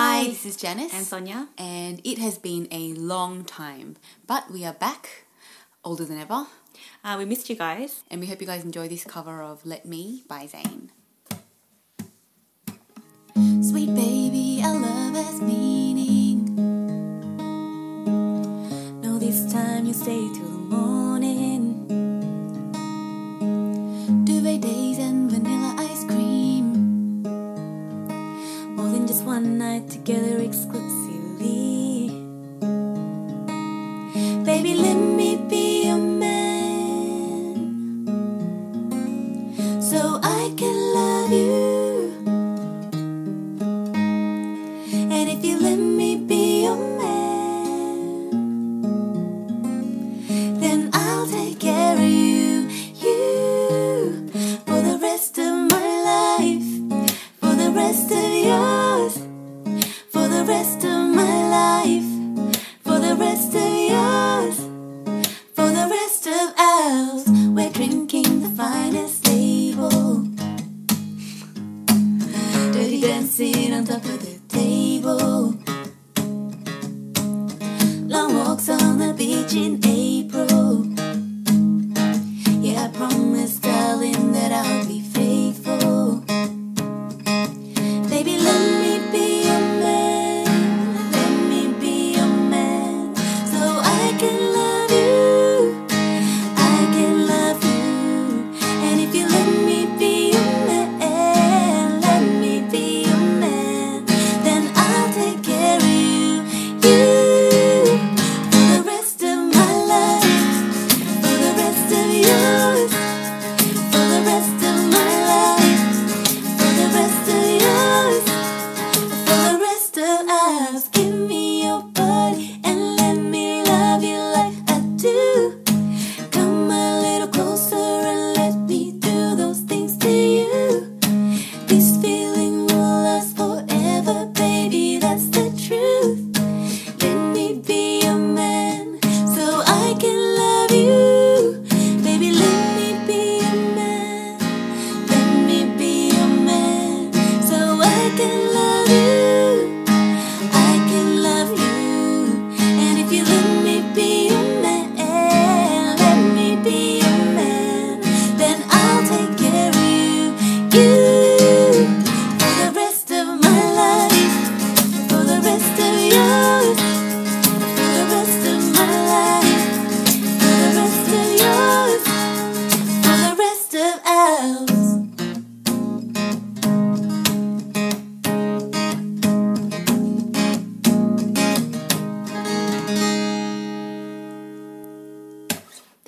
Hi, this is Janice. And Sonia. And it has been a long time, but we are back, older than ever. Uh, we missed you guys. And we hope you guys enjoy this cover of Let Me by Zayn. Sweet baby, our love has meaning. No, this time you stay till night together exclusively. Baby, let me the table. Long walks on the beach in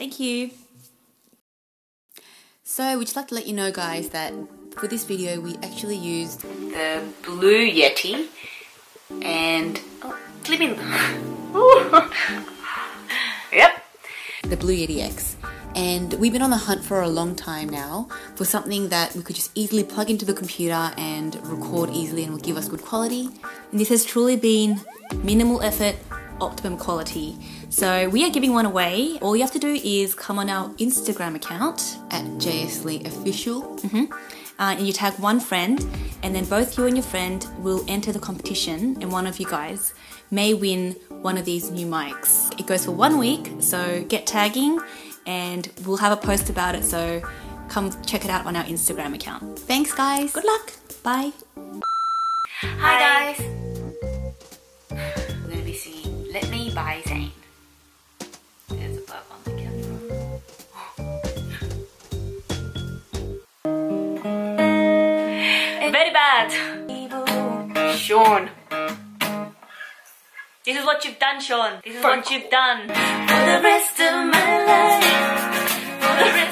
Thank you. So, we'd just like to let you know, guys, that for this video we actually used the Blue Yeti and oh, clip in. yep, the Blue Yeti X. And we've been on the hunt for a long time now for something that we could just easily plug into the computer and record easily and will give us good quality. And this has truly been minimal effort, optimum quality. So we are giving one away. All you have to do is come on our Instagram account At Jayesslee Official. uh, and you tag one friend, and then both you and your friend will enter the competition, and one of you guys may win one of these new mics. It goes for one week, so get tagging, and we'll have a post about it. So come check it out on our Instagram account. Thanks, guys. Good luck. Bye. Hi, guys. By Zayn. Very bad. Sean. This is what you've done, Sean. This is Funk. what you've done. For the rest of my life.